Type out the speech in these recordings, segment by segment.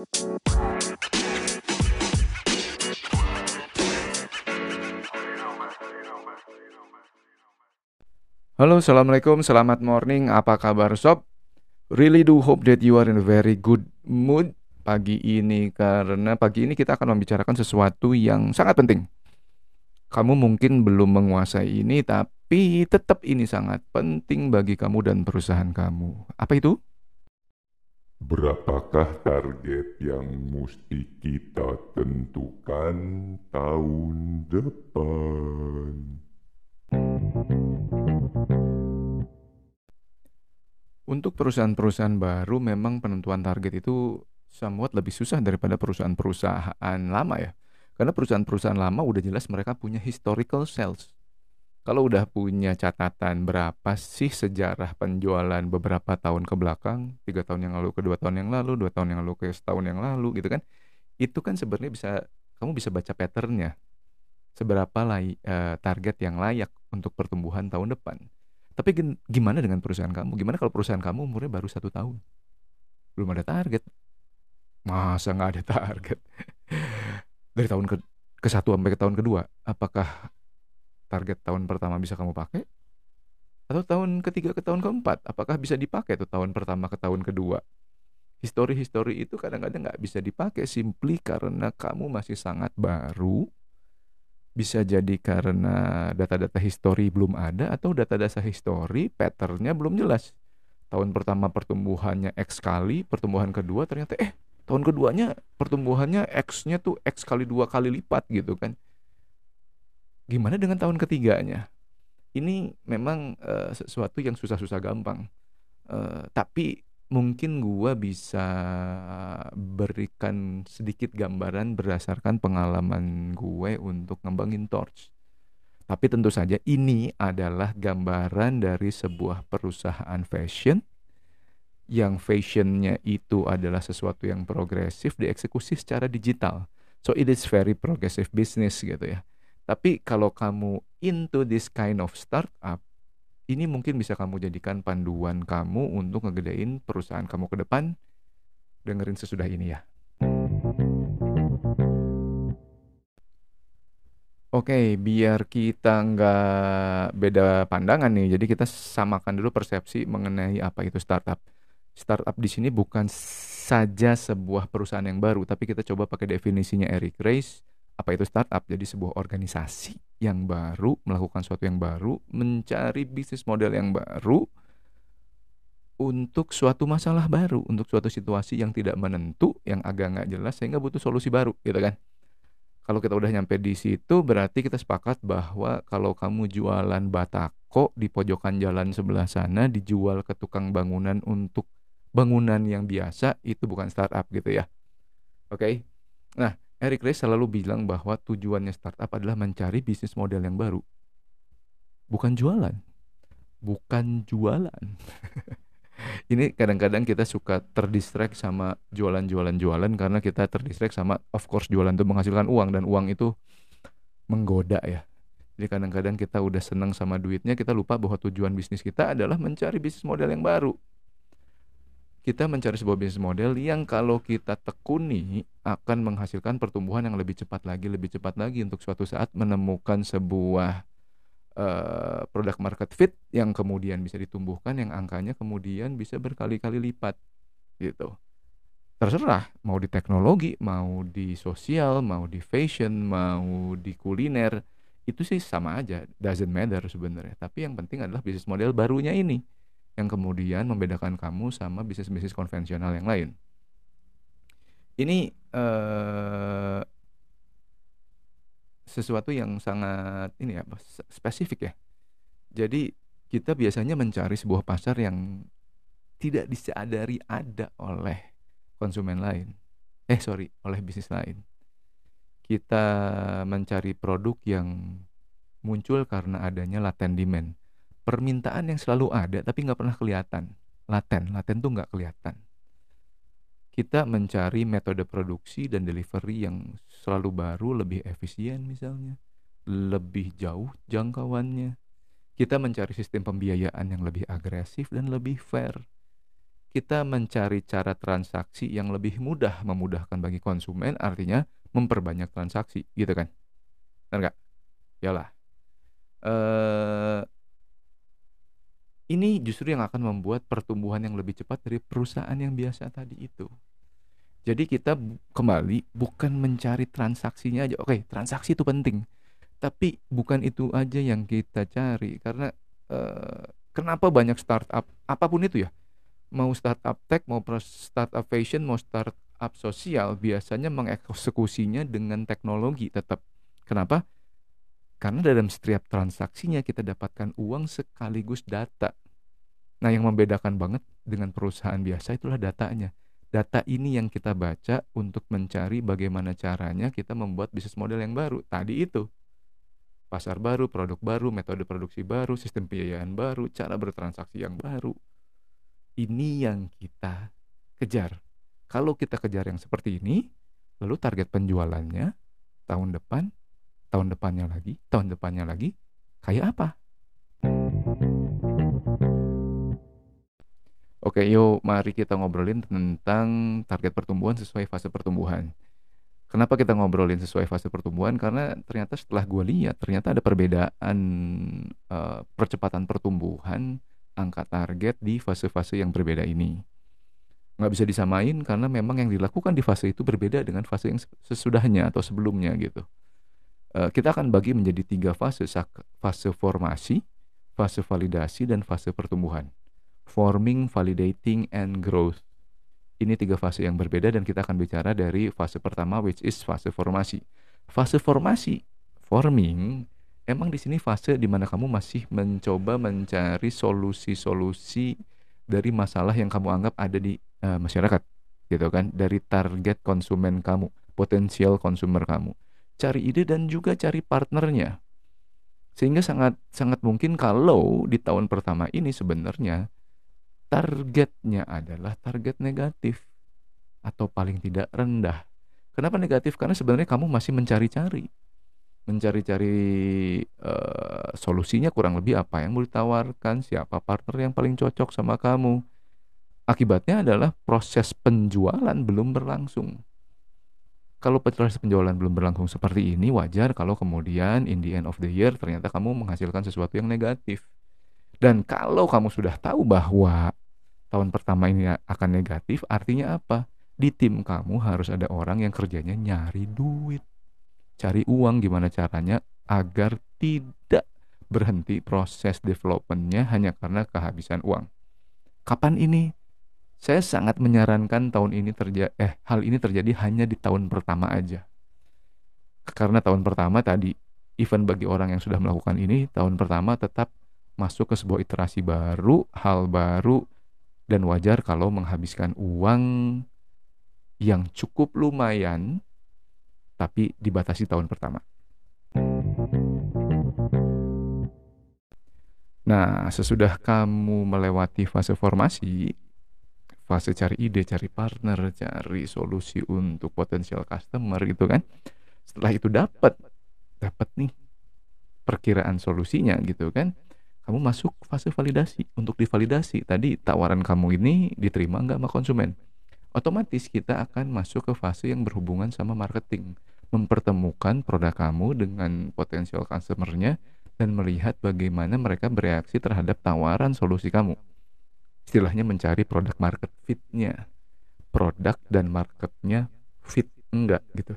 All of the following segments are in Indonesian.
Halo, Assalamualaikum, selamat morning, apa kabar sob? Really do hope that you are in a very good mood pagi ini karena pagi ini kita akan membicarakan sesuatu yang sangat penting. Kamu mungkin belum menguasai ini tapi tetap ini sangat penting bagi kamu dan perusahaan kamu. Apa itu? Berapakah target yang mesti kita tentukan tahun depan? Untuk perusahaan-perusahaan baru memang penentuan target itu somewhat lebih susah daripada perusahaan-perusahaan lama ya. Karena perusahaan-perusahaan lama udah jelas mereka punya historical sales. Kalau udah punya catatan berapa sih sejarah penjualan beberapa tahun ke belakang, tiga tahun yang lalu ke dua tahun yang lalu, dua tahun yang lalu ke setahun yang lalu gitu kan, itu kan sebenarnya bisa kamu bisa baca patternnya seberapa lay, uh, target yang layak untuk pertumbuhan tahun depan. Tapi gimana dengan perusahaan kamu? Gimana kalau perusahaan kamu umurnya baru satu tahun? Belum ada target. Masa nggak ada target? Dari tahun ke, ke satu sampai ke tahun kedua, apakah target tahun pertama bisa kamu pakai? Atau tahun ketiga ke tahun keempat, apakah bisa dipakai tuh tahun pertama ke tahun kedua? Histori-histori itu kadang-kadang nggak bisa dipakai simply karena kamu masih sangat baru bisa jadi karena data-data histori belum ada atau data-data histori patternnya belum jelas. Tahun pertama pertumbuhannya X kali, pertumbuhan kedua ternyata eh tahun keduanya pertumbuhannya X-nya tuh X kali dua kali lipat gitu kan. Gimana dengan tahun ketiganya? Ini memang uh, sesuatu yang susah-susah gampang. Uh, tapi mungkin gua bisa berikan sedikit gambaran berdasarkan pengalaman gue untuk ngembangin Torch. Tapi tentu saja ini adalah gambaran dari sebuah perusahaan fashion yang fashionnya itu adalah sesuatu yang progresif dieksekusi secara digital. So it is very progressive business gitu ya. Tapi kalau kamu into this kind of startup, ini mungkin bisa kamu jadikan panduan kamu untuk ngegedein perusahaan kamu ke depan. Dengerin sesudah ini ya. Oke, biar kita nggak beda pandangan nih, jadi kita samakan dulu persepsi mengenai apa itu startup. Startup di sini bukan saja sebuah perusahaan yang baru, tapi kita coba pakai definisinya Eric Ries apa itu startup? Jadi sebuah organisasi yang baru, melakukan sesuatu yang baru, mencari bisnis model yang baru untuk suatu masalah baru, untuk suatu situasi yang tidak menentu, yang agak nggak jelas, sehingga butuh solusi baru, gitu kan? Kalau kita udah nyampe di situ, berarti kita sepakat bahwa kalau kamu jualan batako di pojokan jalan sebelah sana, dijual ke tukang bangunan untuk bangunan yang biasa, itu bukan startup gitu ya. Oke? Okay? Nah, Eric Ries selalu bilang bahwa tujuannya startup adalah mencari bisnis model yang baru. Bukan jualan. Bukan jualan. Ini kadang-kadang kita suka terdistract sama jualan-jualan-jualan karena kita terdistract sama of course jualan itu menghasilkan uang dan uang itu menggoda ya. Jadi kadang-kadang kita udah senang sama duitnya, kita lupa bahwa tujuan bisnis kita adalah mencari bisnis model yang baru kita mencari sebuah bisnis model yang kalau kita tekuni akan menghasilkan pertumbuhan yang lebih cepat lagi, lebih cepat lagi untuk suatu saat menemukan sebuah uh, produk market fit yang kemudian bisa ditumbuhkan, yang angkanya kemudian bisa berkali-kali lipat, gitu. Terserah mau di teknologi, mau di sosial, mau di fashion, mau di kuliner, itu sih sama aja, doesn't matter sebenarnya. Tapi yang penting adalah bisnis model barunya ini yang kemudian membedakan kamu sama bisnis-bisnis konvensional yang lain. Ini uh, sesuatu yang sangat ini ya spesifik ya. Jadi kita biasanya mencari sebuah pasar yang tidak disadari ada oleh konsumen lain. Eh sorry, oleh bisnis lain. Kita mencari produk yang muncul karena adanya latent demand permintaan yang selalu ada tapi nggak pernah kelihatan. Laten laten tuh nggak kelihatan. Kita mencari metode produksi dan delivery yang selalu baru lebih efisien misalnya lebih jauh jangkauannya. Kita mencari sistem pembiayaan yang lebih agresif dan lebih fair. Kita mencari cara transaksi yang lebih mudah memudahkan bagi konsumen artinya memperbanyak transaksi gitu kan? Benar nggak? Yalah. Eh ini justru yang akan membuat pertumbuhan yang lebih cepat dari perusahaan yang biasa tadi itu. Jadi kita kembali bukan mencari transaksinya aja. Oke transaksi itu penting. Tapi bukan itu aja yang kita cari. Karena eh, kenapa banyak startup apa pun itu ya mau startup tech mau startup fashion mau startup sosial biasanya mengeksekusinya dengan teknologi tetap. Kenapa karena dalam setiap transaksinya kita dapatkan uang sekaligus data. Nah yang membedakan banget dengan perusahaan biasa itulah datanya. Data ini yang kita baca untuk mencari bagaimana caranya kita membuat bisnis model yang baru. Tadi itu. Pasar baru, produk baru, metode produksi baru, sistem pembiayaan baru, cara bertransaksi yang baru. Ini yang kita kejar. Kalau kita kejar yang seperti ini, lalu target penjualannya tahun depan, tahun depannya lagi, tahun depannya lagi, kayak apa? Oke, yuk mari kita ngobrolin tentang target pertumbuhan sesuai fase pertumbuhan. Kenapa kita ngobrolin sesuai fase pertumbuhan? Karena ternyata setelah gue lihat, ternyata ada perbedaan uh, percepatan pertumbuhan angka target di fase-fase yang berbeda ini. Nggak bisa disamain karena memang yang dilakukan di fase itu berbeda dengan fase yang sesudahnya atau sebelumnya gitu. Uh, kita akan bagi menjadi tiga fase, fase formasi, fase validasi, dan fase pertumbuhan. Forming, validating, and growth. Ini tiga fase yang berbeda dan kita akan bicara dari fase pertama which is fase formasi. Fase formasi, forming, emang di sini fase di mana kamu masih mencoba mencari solusi-solusi dari masalah yang kamu anggap ada di uh, masyarakat gitu kan dari target konsumen kamu potensial konsumer kamu cari ide dan juga cari partnernya sehingga sangat sangat mungkin kalau di tahun pertama ini sebenarnya targetnya adalah target negatif atau paling tidak rendah kenapa negatif karena sebenarnya kamu masih mencari-cari mencari-cari uh, solusinya kurang lebih apa yang mau ditawarkan, siapa partner yang paling cocok sama kamu. Akibatnya adalah proses penjualan belum berlangsung. Kalau proses penjualan belum berlangsung seperti ini, wajar kalau kemudian in the end of the year ternyata kamu menghasilkan sesuatu yang negatif. Dan kalau kamu sudah tahu bahwa tahun pertama ini akan negatif, artinya apa? Di tim kamu harus ada orang yang kerjanya nyari duit cari uang gimana caranya agar tidak berhenti proses developmentnya hanya karena kehabisan uang. Kapan ini? Saya sangat menyarankan tahun ini terjadi eh hal ini terjadi hanya di tahun pertama aja. Karena tahun pertama tadi event bagi orang yang sudah melakukan ini tahun pertama tetap masuk ke sebuah iterasi baru, hal baru dan wajar kalau menghabiskan uang yang cukup lumayan tapi dibatasi tahun pertama. Nah, sesudah kamu melewati fase formasi, fase cari ide, cari partner, cari solusi untuk potensial customer gitu kan. Setelah itu dapat dapat nih perkiraan solusinya gitu kan. Kamu masuk fase validasi. Untuk divalidasi, tadi tawaran kamu ini diterima nggak sama konsumen? Otomatis kita akan masuk ke fase yang berhubungan sama marketing mempertemukan produk kamu dengan potensial customernya dan melihat bagaimana mereka bereaksi terhadap tawaran solusi kamu. Istilahnya mencari produk market fitnya. Produk dan marketnya fit enggak gitu.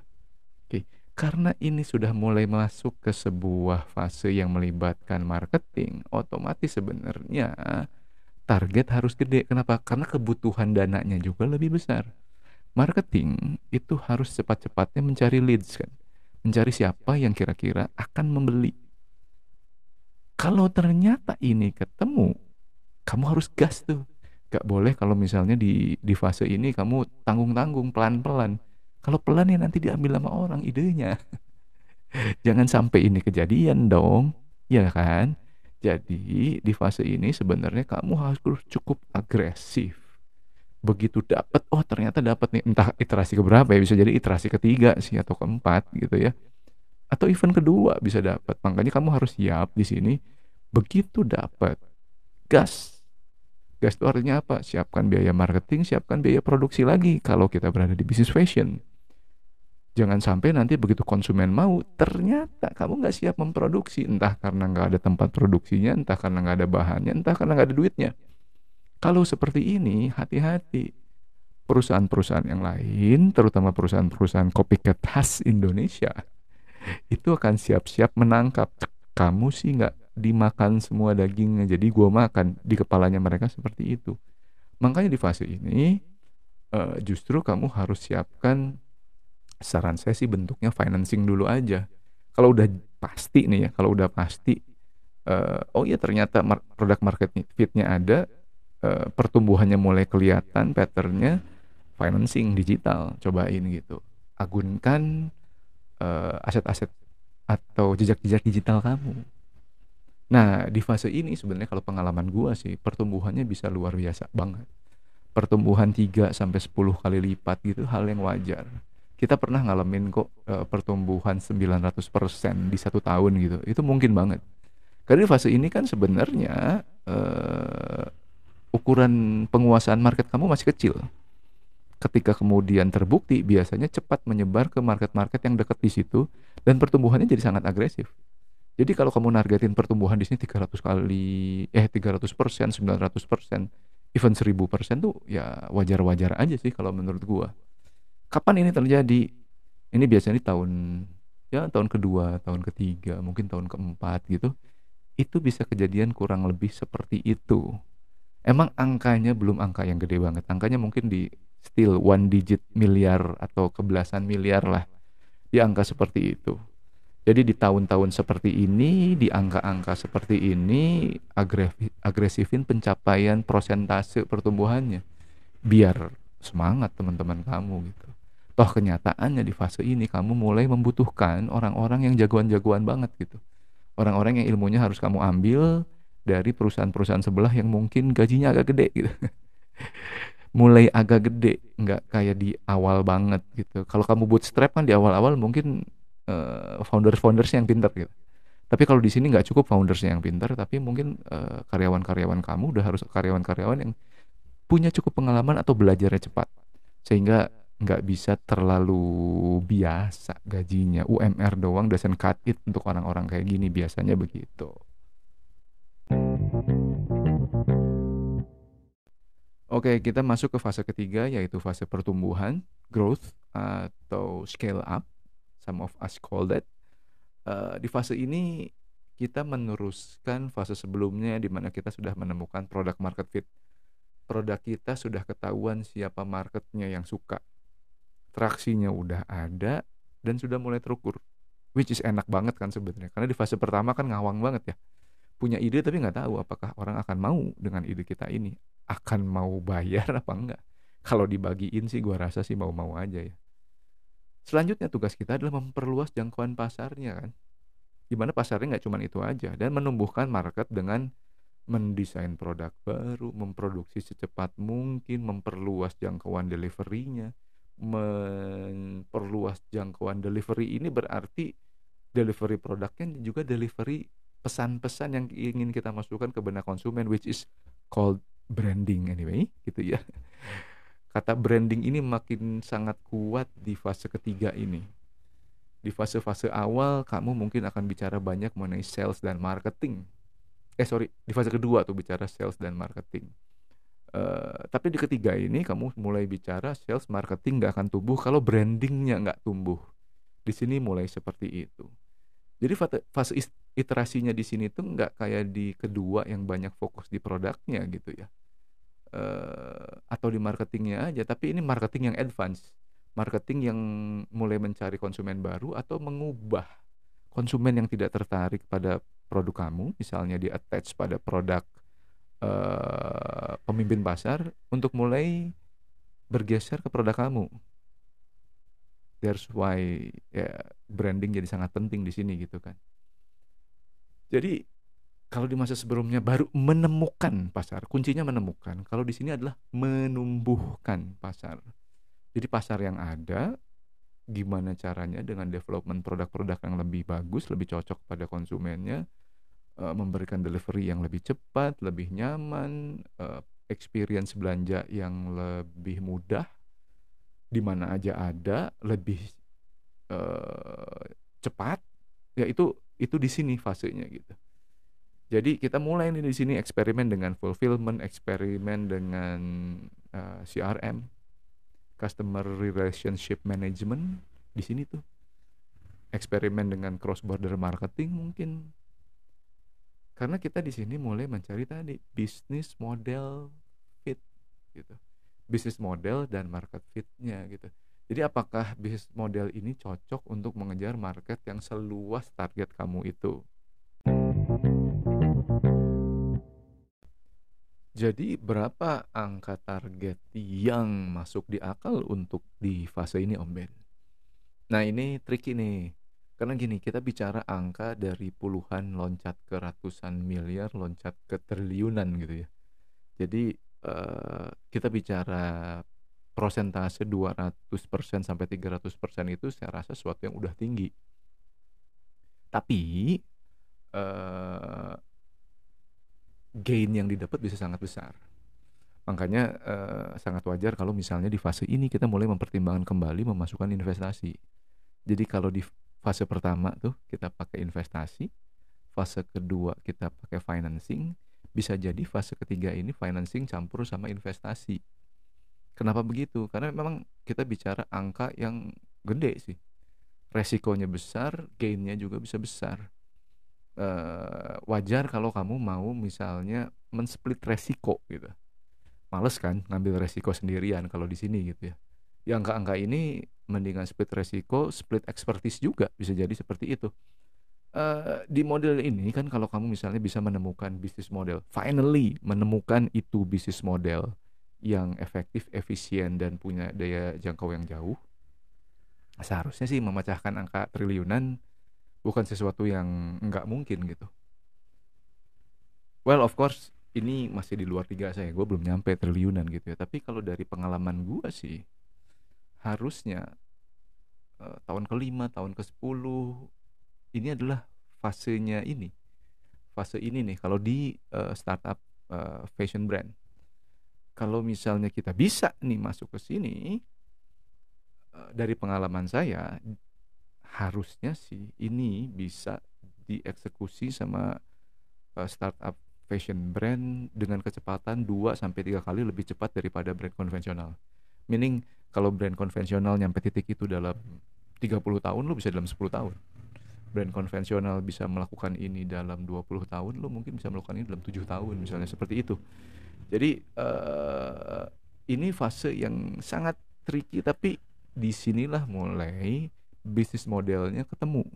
Oke, karena ini sudah mulai masuk ke sebuah fase yang melibatkan marketing, otomatis sebenarnya target harus gede. Kenapa? Karena kebutuhan dananya juga lebih besar marketing itu harus cepat-cepatnya mencari leads kan mencari siapa yang kira-kira akan membeli kalau ternyata ini ketemu kamu harus gas tuh. Gak boleh kalau misalnya di di fase ini kamu tanggung-tanggung pelan-pelan. Kalau pelan ya nanti diambil sama orang idenya. Jangan sampai ini kejadian dong ya kan? Jadi di fase ini sebenarnya kamu harus cukup agresif. Begitu dapat oh ternyata dapat nih entah iterasi keberapa ya bisa jadi iterasi ketiga sih atau keempat gitu ya. Atau event kedua bisa dapat makanya kamu harus siap di sini. Begitu dapat gas Gas itu artinya apa? Siapkan biaya marketing, siapkan biaya produksi lagi kalau kita berada di bisnis fashion. Jangan sampai nanti begitu konsumen mau, ternyata kamu nggak siap memproduksi. Entah karena nggak ada tempat produksinya, entah karena nggak ada bahannya, entah karena nggak ada duitnya. Kalau seperti ini, hati-hati. Perusahaan-perusahaan yang lain, terutama perusahaan-perusahaan copycat khas Indonesia, itu akan siap-siap menangkap. Kamu sih nggak dimakan semua dagingnya. Jadi gue makan di kepalanya mereka seperti itu. Makanya di fase ini uh, justru kamu harus siapkan saran saya sih bentuknya financing dulu aja. Kalau udah pasti nih ya kalau udah pasti uh, oh iya ternyata mar produk market fitnya ada uh, pertumbuhannya mulai kelihatan patternnya financing digital cobain gitu. Agunkan aset-aset uh, atau jejak-jejak digital kamu Nah, di fase ini sebenarnya kalau pengalaman gua sih pertumbuhannya bisa luar biasa banget. Pertumbuhan 3 sampai 10 kali lipat gitu hal yang wajar. Kita pernah ngalamin kok e, pertumbuhan 900% di satu tahun gitu. Itu mungkin banget. Karena di fase ini kan sebenarnya e, ukuran penguasaan market kamu masih kecil. Ketika kemudian terbukti biasanya cepat menyebar ke market-market yang dekat di situ dan pertumbuhannya jadi sangat agresif. Jadi kalau kamu nargetin pertumbuhan di sini 300 kali eh 300 persen, 900 persen, even 1000 persen tuh ya wajar-wajar aja sih kalau menurut gua. Kapan ini terjadi? Ini biasanya di tahun ya tahun kedua, tahun ketiga, mungkin tahun keempat gitu. Itu bisa kejadian kurang lebih seperti itu. Emang angkanya belum angka yang gede banget. Angkanya mungkin di still one digit miliar atau kebelasan miliar lah. Di angka seperti itu. Jadi di tahun-tahun seperti ini, di angka-angka seperti ini, agresifin pencapaian prosentase pertumbuhannya. Biar semangat teman-teman kamu gitu. Toh kenyataannya di fase ini kamu mulai membutuhkan orang-orang yang jagoan-jagoan banget gitu. Orang-orang yang ilmunya harus kamu ambil dari perusahaan-perusahaan sebelah yang mungkin gajinya agak gede gitu. mulai agak gede, nggak kayak di awal banget gitu. Kalau kamu bootstrap kan di awal-awal mungkin uh, founders-founders yang pintar gitu. Tapi kalau di sini nggak cukup foundersnya yang pintar, tapi mungkin eh, karyawan-karyawan kamu udah harus karyawan-karyawan yang punya cukup pengalaman atau belajarnya cepat, sehingga nggak bisa terlalu biasa gajinya. UMR doang doesn't cut it untuk orang-orang kayak gini biasanya begitu. Oke, kita masuk ke fase ketiga yaitu fase pertumbuhan, growth atau scale up some of us call that. Uh, di fase ini kita meneruskan fase sebelumnya di mana kita sudah menemukan produk market fit. Produk kita sudah ketahuan siapa marketnya yang suka. Traksinya udah ada dan sudah mulai terukur. Which is enak banget kan sebenarnya. Karena di fase pertama kan ngawang banget ya. Punya ide tapi nggak tahu apakah orang akan mau dengan ide kita ini. Akan mau bayar apa enggak. Kalau dibagiin sih gua rasa sih mau-mau aja ya. Selanjutnya tugas kita adalah memperluas jangkauan pasarnya kan. Gimana pasarnya nggak cuma itu aja dan menumbuhkan market dengan mendesain produk baru, memproduksi secepat mungkin, memperluas jangkauan deliverynya, memperluas jangkauan delivery ini berarti delivery produknya juga delivery pesan-pesan yang ingin kita masukkan ke benak konsumen which is called branding anyway gitu ya kata branding ini makin sangat kuat di fase ketiga ini. Di fase-fase awal kamu mungkin akan bicara banyak mengenai sales dan marketing. Eh sorry, di fase kedua tuh bicara sales dan marketing. Uh, tapi di ketiga ini kamu mulai bicara sales marketing nggak akan tumbuh kalau brandingnya nggak tumbuh. Di sini mulai seperti itu. Jadi fase iterasinya di sini tuh nggak kayak di kedua yang banyak fokus di produknya gitu ya uh, atau di marketingnya aja tapi ini marketing yang advance. Marketing yang mulai mencari konsumen baru atau mengubah konsumen yang tidak tertarik pada produk kamu misalnya di attach pada produk uh, pemimpin pasar untuk mulai bergeser ke produk kamu. That's why ya branding jadi sangat penting di sini gitu kan. Jadi kalau di masa sebelumnya baru menemukan pasar, kuncinya menemukan. Kalau di sini adalah menumbuhkan pasar. Jadi pasar yang ada, gimana caranya dengan development produk-produk yang lebih bagus, lebih cocok pada konsumennya, uh, memberikan delivery yang lebih cepat, lebih nyaman, uh, experience belanja yang lebih mudah, di mana aja ada, lebih uh, cepat, ya itu itu di sini fasenya gitu. Jadi kita mulai nih di sini eksperimen dengan fulfillment, eksperimen dengan uh, eh, CRM, customer relationship management di sini tuh. Eksperimen dengan cross border marketing mungkin. Karena kita di sini mulai mencari tadi bisnis model fit gitu. Bisnis model dan market fitnya gitu. Jadi apakah bisnis model ini cocok untuk mengejar market yang seluas target kamu itu? Jadi berapa angka target yang masuk di akal untuk di fase ini Om Ben? Nah ini tricky nih. Karena gini, kita bicara angka dari puluhan loncat ke ratusan miliar, loncat ke triliunan gitu ya. Jadi uh, kita bicara prosentase 200% sampai 300% itu saya rasa sesuatu yang udah tinggi. Tapi uh, gain yang didapat bisa sangat besar. Makanya uh, sangat wajar kalau misalnya di fase ini kita mulai mempertimbangkan kembali memasukkan investasi. Jadi kalau di fase pertama tuh kita pakai investasi, fase kedua kita pakai financing, bisa jadi fase ketiga ini financing campur sama investasi. Kenapa begitu? Karena memang kita bicara angka yang gede sih. Resikonya besar, gainnya juga bisa besar uh, wajar kalau kamu mau misalnya mensplit resiko gitu. Males kan ngambil resiko sendirian kalau di sini gitu ya. Yang angka-angka ini mendingan split resiko, split expertise juga bisa jadi seperti itu. Uh, di model ini kan kalau kamu misalnya bisa menemukan bisnis model, finally menemukan itu bisnis model yang efektif, efisien dan punya daya jangkau yang jauh, seharusnya sih memecahkan angka triliunan bukan sesuatu yang nggak mungkin gitu. Well of course ini masih di luar tiga saya gue belum nyampe triliunan gitu ya. Tapi kalau dari pengalaman gue sih harusnya uh, tahun kelima tahun ke sepuluh ini adalah fasenya ini. Fase ini nih kalau di uh, startup uh, fashion brand. Kalau misalnya kita bisa nih masuk ke sini dari pengalaman saya harusnya sih ini bisa dieksekusi sama uh, startup fashion brand dengan kecepatan 2 sampai 3 kali lebih cepat daripada brand konvensional. Meaning kalau brand konvensional nyampe titik itu dalam 30 tahun lu bisa dalam 10 tahun. Brand konvensional bisa melakukan ini dalam 20 tahun, lu mungkin bisa melakukan ini dalam 7 tahun misalnya seperti itu. Jadi uh, ini fase yang sangat tricky tapi di sinilah mulai bisnis modelnya ketemu.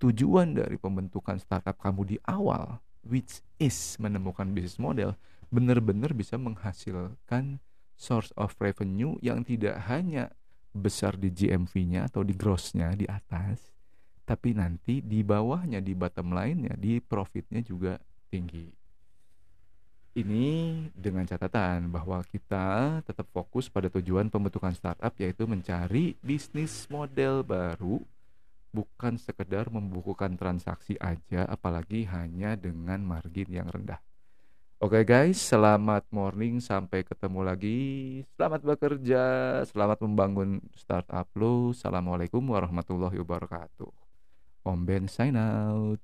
Tujuan dari pembentukan startup kamu di awal, which is menemukan bisnis model, benar-benar bisa menghasilkan source of revenue yang tidak hanya besar di GMV-nya atau di gross-nya di atas, tapi nanti di bawahnya di bottom line-nya di profitnya juga tinggi. Ini dengan catatan bahwa kita tetap fokus pada tujuan pembentukan startup yaitu mencari bisnis model baru bukan sekedar membukukan transaksi aja apalagi hanya dengan margin yang rendah. Oke okay guys, selamat morning sampai ketemu lagi. Selamat bekerja, selamat membangun startup lo. Assalamualaikum warahmatullahi wabarakatuh. Om Ben sign out.